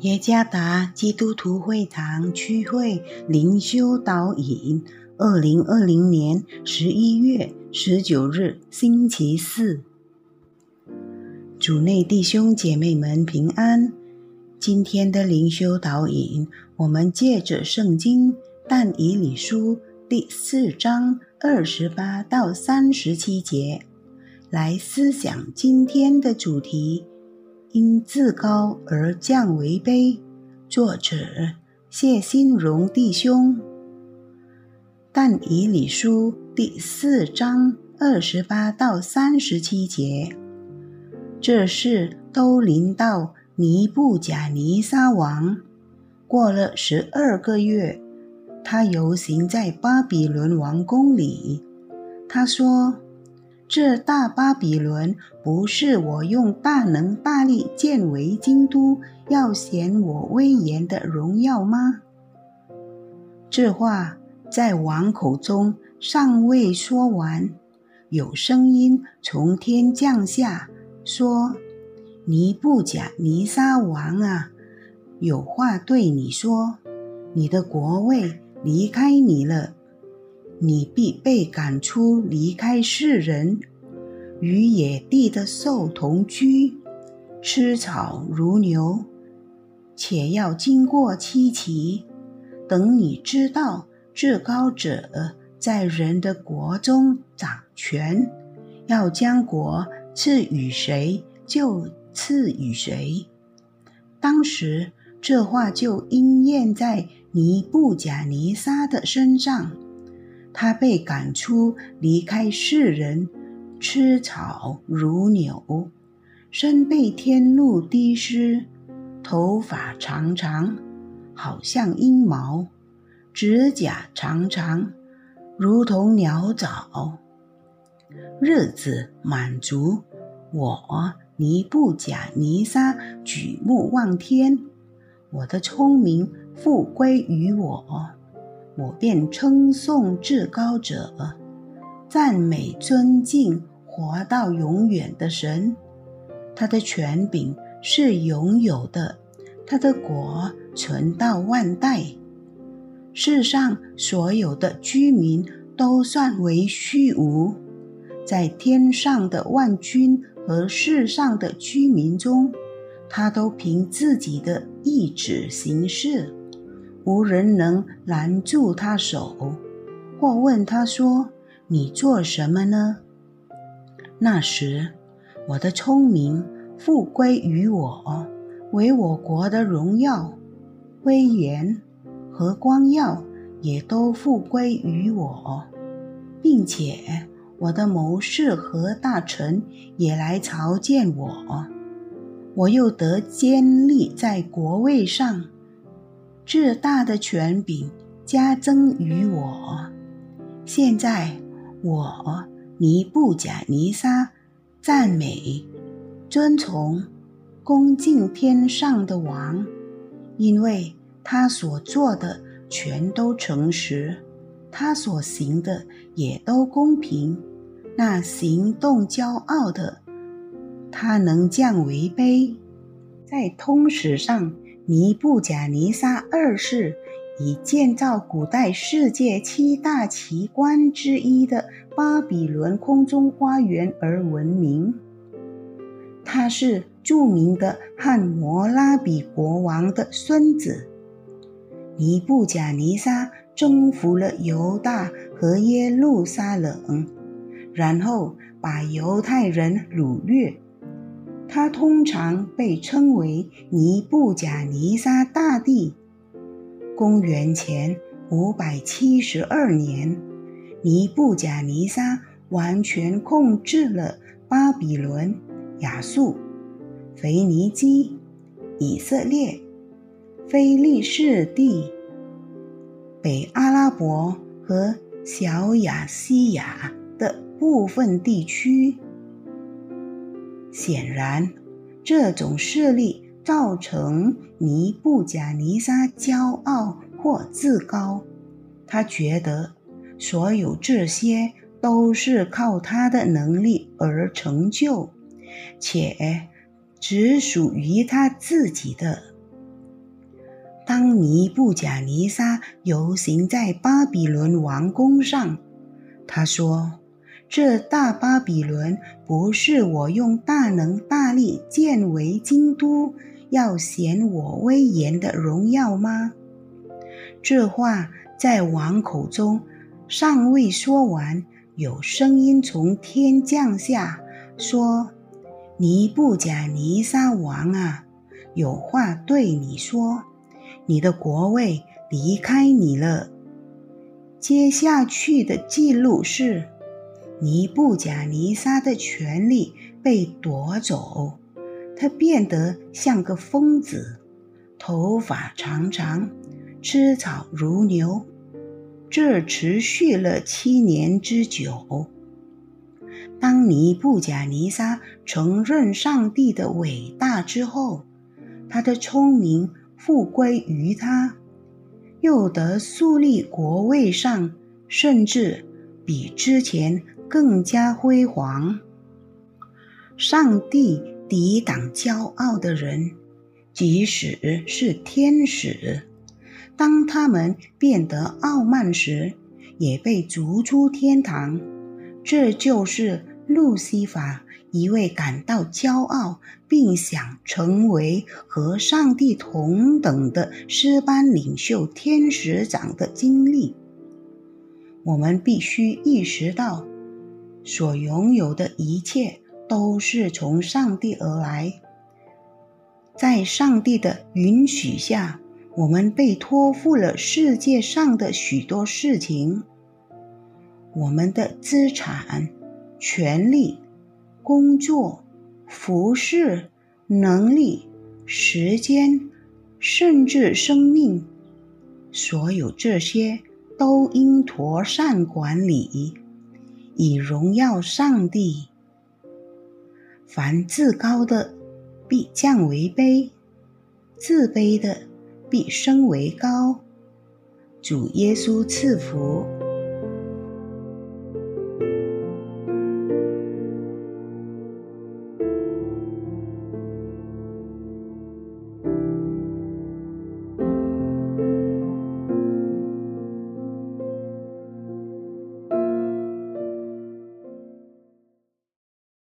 耶加达基督徒会堂区会灵修导引，二零二零年十一月十九日星期四，主内弟兄姐妹们平安。今天的灵修导引，我们借着圣经但以理书第四章二十八到三十七节来思想今天的主题。因自高而降为卑。作者谢新荣弟兄。但以理书第四章二十八到三十七节，这事都临到尼布甲尼撒王。过了十二个月，他游行在巴比伦王宫里。他说。这大巴比伦不是我用大能大力建为京都，要显我威严的荣耀吗？这话在王口中尚未说完，有声音从天降下，说：“尼布甲尼撒王啊，有话对你说，你的国位离开你了。”你必被赶出，离开世人，与野地的兽同居，吃草如牛，且要经过七期。等你知道至高者在人的国中掌权，要将国赐予谁就赐予谁。当时这话就应验在尼布甲尼撒的身上。他被赶出，离开世人，吃草如牛，身被天露滴湿，头发长长，好像鹰毛，指甲长长，如同鸟爪。日子满足，我尼布甲尼撒举目望天，我的聪明复归于我。我便称颂至高者，赞美尊敬活到永远的神。他的权柄是永有的，他的国存到万代。世上所有的居民都算为虚无，在天上的万军和世上的居民中，他都凭自己的意志行事。无人能拦住他手，或问他说：“你做什么呢？”那时，我的聪明复归于我，为我国的荣耀、威严和光耀也都复归于我，并且我的谋士和大臣也来朝见我，我又得坚立在国位上。至大的权柄加增于我。现在我尼布甲尼撒赞美、尊崇、恭敬天上的王，因为他所做的全都诚实，他所行的也都公平。那行动骄傲的，他能降为卑，在通史上。尼布甲尼撒二世以建造古代世界七大奇观之一的巴比伦空中花园而闻名。他是著名的汉谟拉比国王的孙子。尼布甲尼撒征服了犹大和耶路撒冷，然后把犹太人掳掠。他通常被称为尼布甲尼撒大帝。公元前五百七十二年，尼布甲尼撒完全控制了巴比伦、亚述、腓尼基、以色列、非利士地、北阿拉伯和小亚细亚的部分地区。显然，这种势力造成尼布甲尼撒骄傲或自高。他觉得所有这些都是靠他的能力而成就，且只属于他自己的。当尼布甲尼撒游行在巴比伦王宫上，他说：“这大巴比伦不是我用大能大力建为京都，要显我威严的荣耀吗？”这话在王口中尚未说完，有声音从天降下，说：“尼布甲尼撒王啊，有话对你说。”你的国位离开你了。接下去的记录是：尼布甲尼撒的权力被夺走，他变得像个疯子，头发长长，吃草如牛。这持续了七年之久。当尼布甲尼撒承认上帝的伟大之后，他的聪明。复归于他，又得树立国位上，甚至比之前更加辉煌。上帝抵挡骄傲的人，即使是天使，当他们变得傲慢时，也被逐出天堂。这就是路西法。一位感到骄傲并想成为和上帝同等的诗班领袖天使长的经历。我们必须意识到，所拥有的一切都是从上帝而来。在上帝的允许下，我们被托付了世界上的许多事情：我们的资产、权利。工作、服饰、能力、时间，甚至生命，所有这些都应妥善管理，以荣耀上帝。凡自高的，必降为卑；自卑的，必升为高。主耶稣赐福。